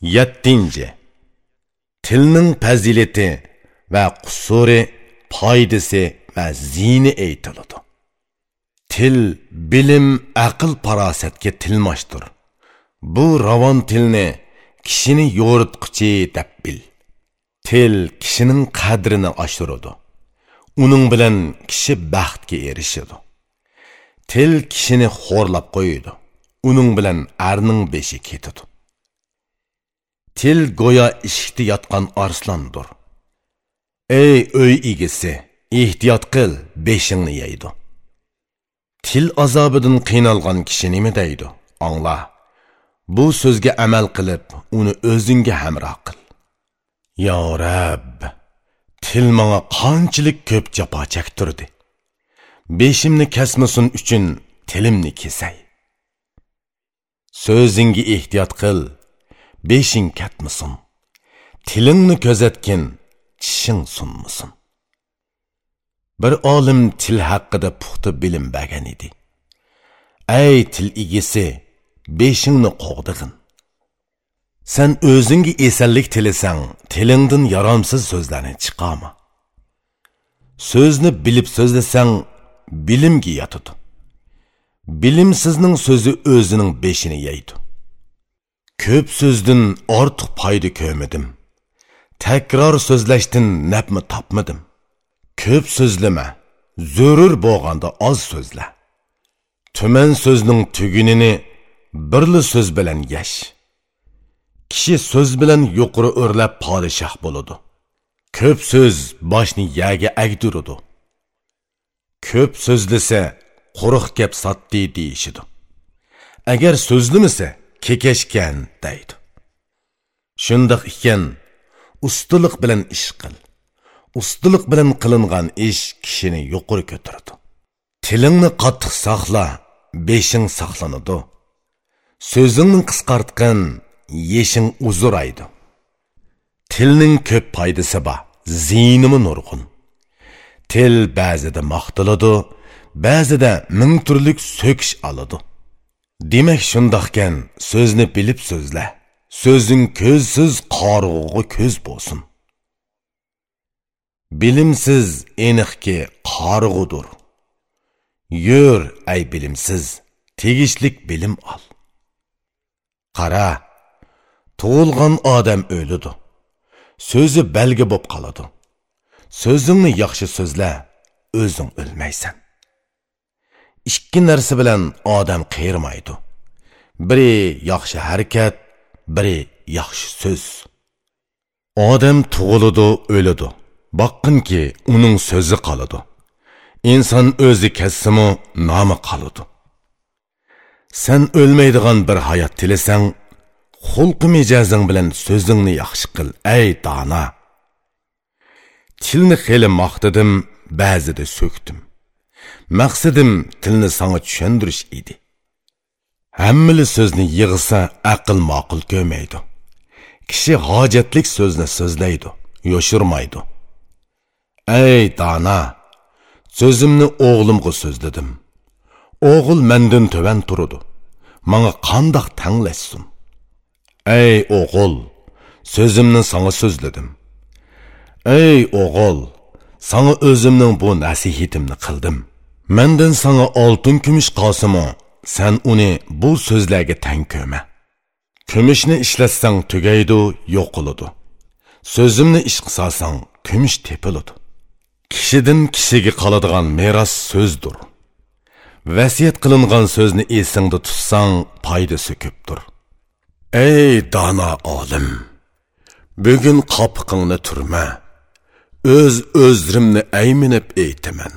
yettinchi. Tilning fazilati va qusuri foydasi va ziyni aytiladi. Til bilim aql farosatga tilmashdir. Bu ravon tilni kishini yo'ritqichi deb bil. Til kishining qadrini oshiradi. Uning bilan kishi baxtga erishadi. Til kishini xo'rlab qo'yadi. Uning bilan arning beshi ketadi. Til go'yo eshikda yotgan arslondir ey uy egisi ehtiyot qil beshingni yeydi. Til azobidan qiynalgan kishi nima deydi? Angla bu so'zga amal qilib uni o'zingga hamroh qil. Yo rab til manga qanchalik ko'p jafo chaktirdi. Beshimni kasmasin uchun tilimni kesay. So'zingga ehtiyot qil beshing katmisin tilingni ko'zatgin tishing sunmisin bir olim til haqida puxta bilim bergan edi. Ey til egisi beshingni qo'g'dig'in. Sen o'zingga esallik tilasang tilingdan yaramsiz so'zlarni chiqarma so'zni bilib so'zlasang bilimga yotadi. Bilimsizning so'zi o'zining beshini yeydi. Ko'p so'zdan ortiq foyda ko'rmadim takror so'zlashdan nafmi topmadim ko'p so'zlama zo'rur bo'lganda oz so'zla tuman so'zning tugunini birli so'z bilan yash kishi so'z bilan yuqori o'rlab podshoh bo'ladi ko'p so'z boshni yaga agdirudi ko'p so'zlasa quruq gap sotdi deyishidi agar so'zlimasa kekashgan deydi. Shundoq ekan ustalik bilan ish qil. Ustalik bilan qilingan ish kishini yuqori ko'taradi. Tilingni qattiq saqla beshing saqlanadi. So'zingni qisqartqin yeshing uzuraydi tilning ko'p foydasi bor ziynimi nurg'un. Til ba'zida maqtiladi ba'zida ming turlik so'kish oladi. Demak shundoqkan so'zni bilib so'zla. So'zing ko'zsiz qorg'ug'i ko'z bo'lsin. Bilimsiz eniqki qorg'udir yur ay bilimsiz tegishlik bilim ol. Qara tug'ilgan odam o'lidi so'zi belgi bo'lib qoladi. So'zingni yaxshi so'zla o'zing o'lmaysan. Ikki narsa bilan odam qiyirmaydi biri yaxshi harakat biri yaxshi so'z. Odam tug'iladi o'ladi. Boqqinki uning so'zi qoladi. Inson o'zi kassimi nomi qoladi. Sen o'lmaydigan bir hayot tilasang xulqi mijozing bilan so'zingni yaxshi qil ey dona. Tilni xeli maqtadim ba'zida so'kdim. Maqsadim tilni sanga tushuntirish edi. Hammili so'zni yig'sa aql ma'qul ko'maydi. Kishi hojatlik so'zni so'zlaydi yoshirmaydi. Ey dona so'zimni o'g'limga so'zladim. O'g'il mendan tuvan turdi manga qandoq tanglashsin ey o'g'il so'zimni sanga so'zladim. Ey o'g'il sanga o'zimning bu nasihatimni qildim. Menden sanga oltin kumush qolsimi sen uni bu so'zlarga tang ko'ma kumushni ishlatsang tugaydi yo'q qiladi so'zimni ish qilsang kumush tepiladi kishidan kishiga qoladigan meros so'zdir vasiyat qilingan so'zni esingda tutsang foydasi ko'pdir ey dono olim bugun qopiqingni turma o'z o'zrimni ayminib aytaman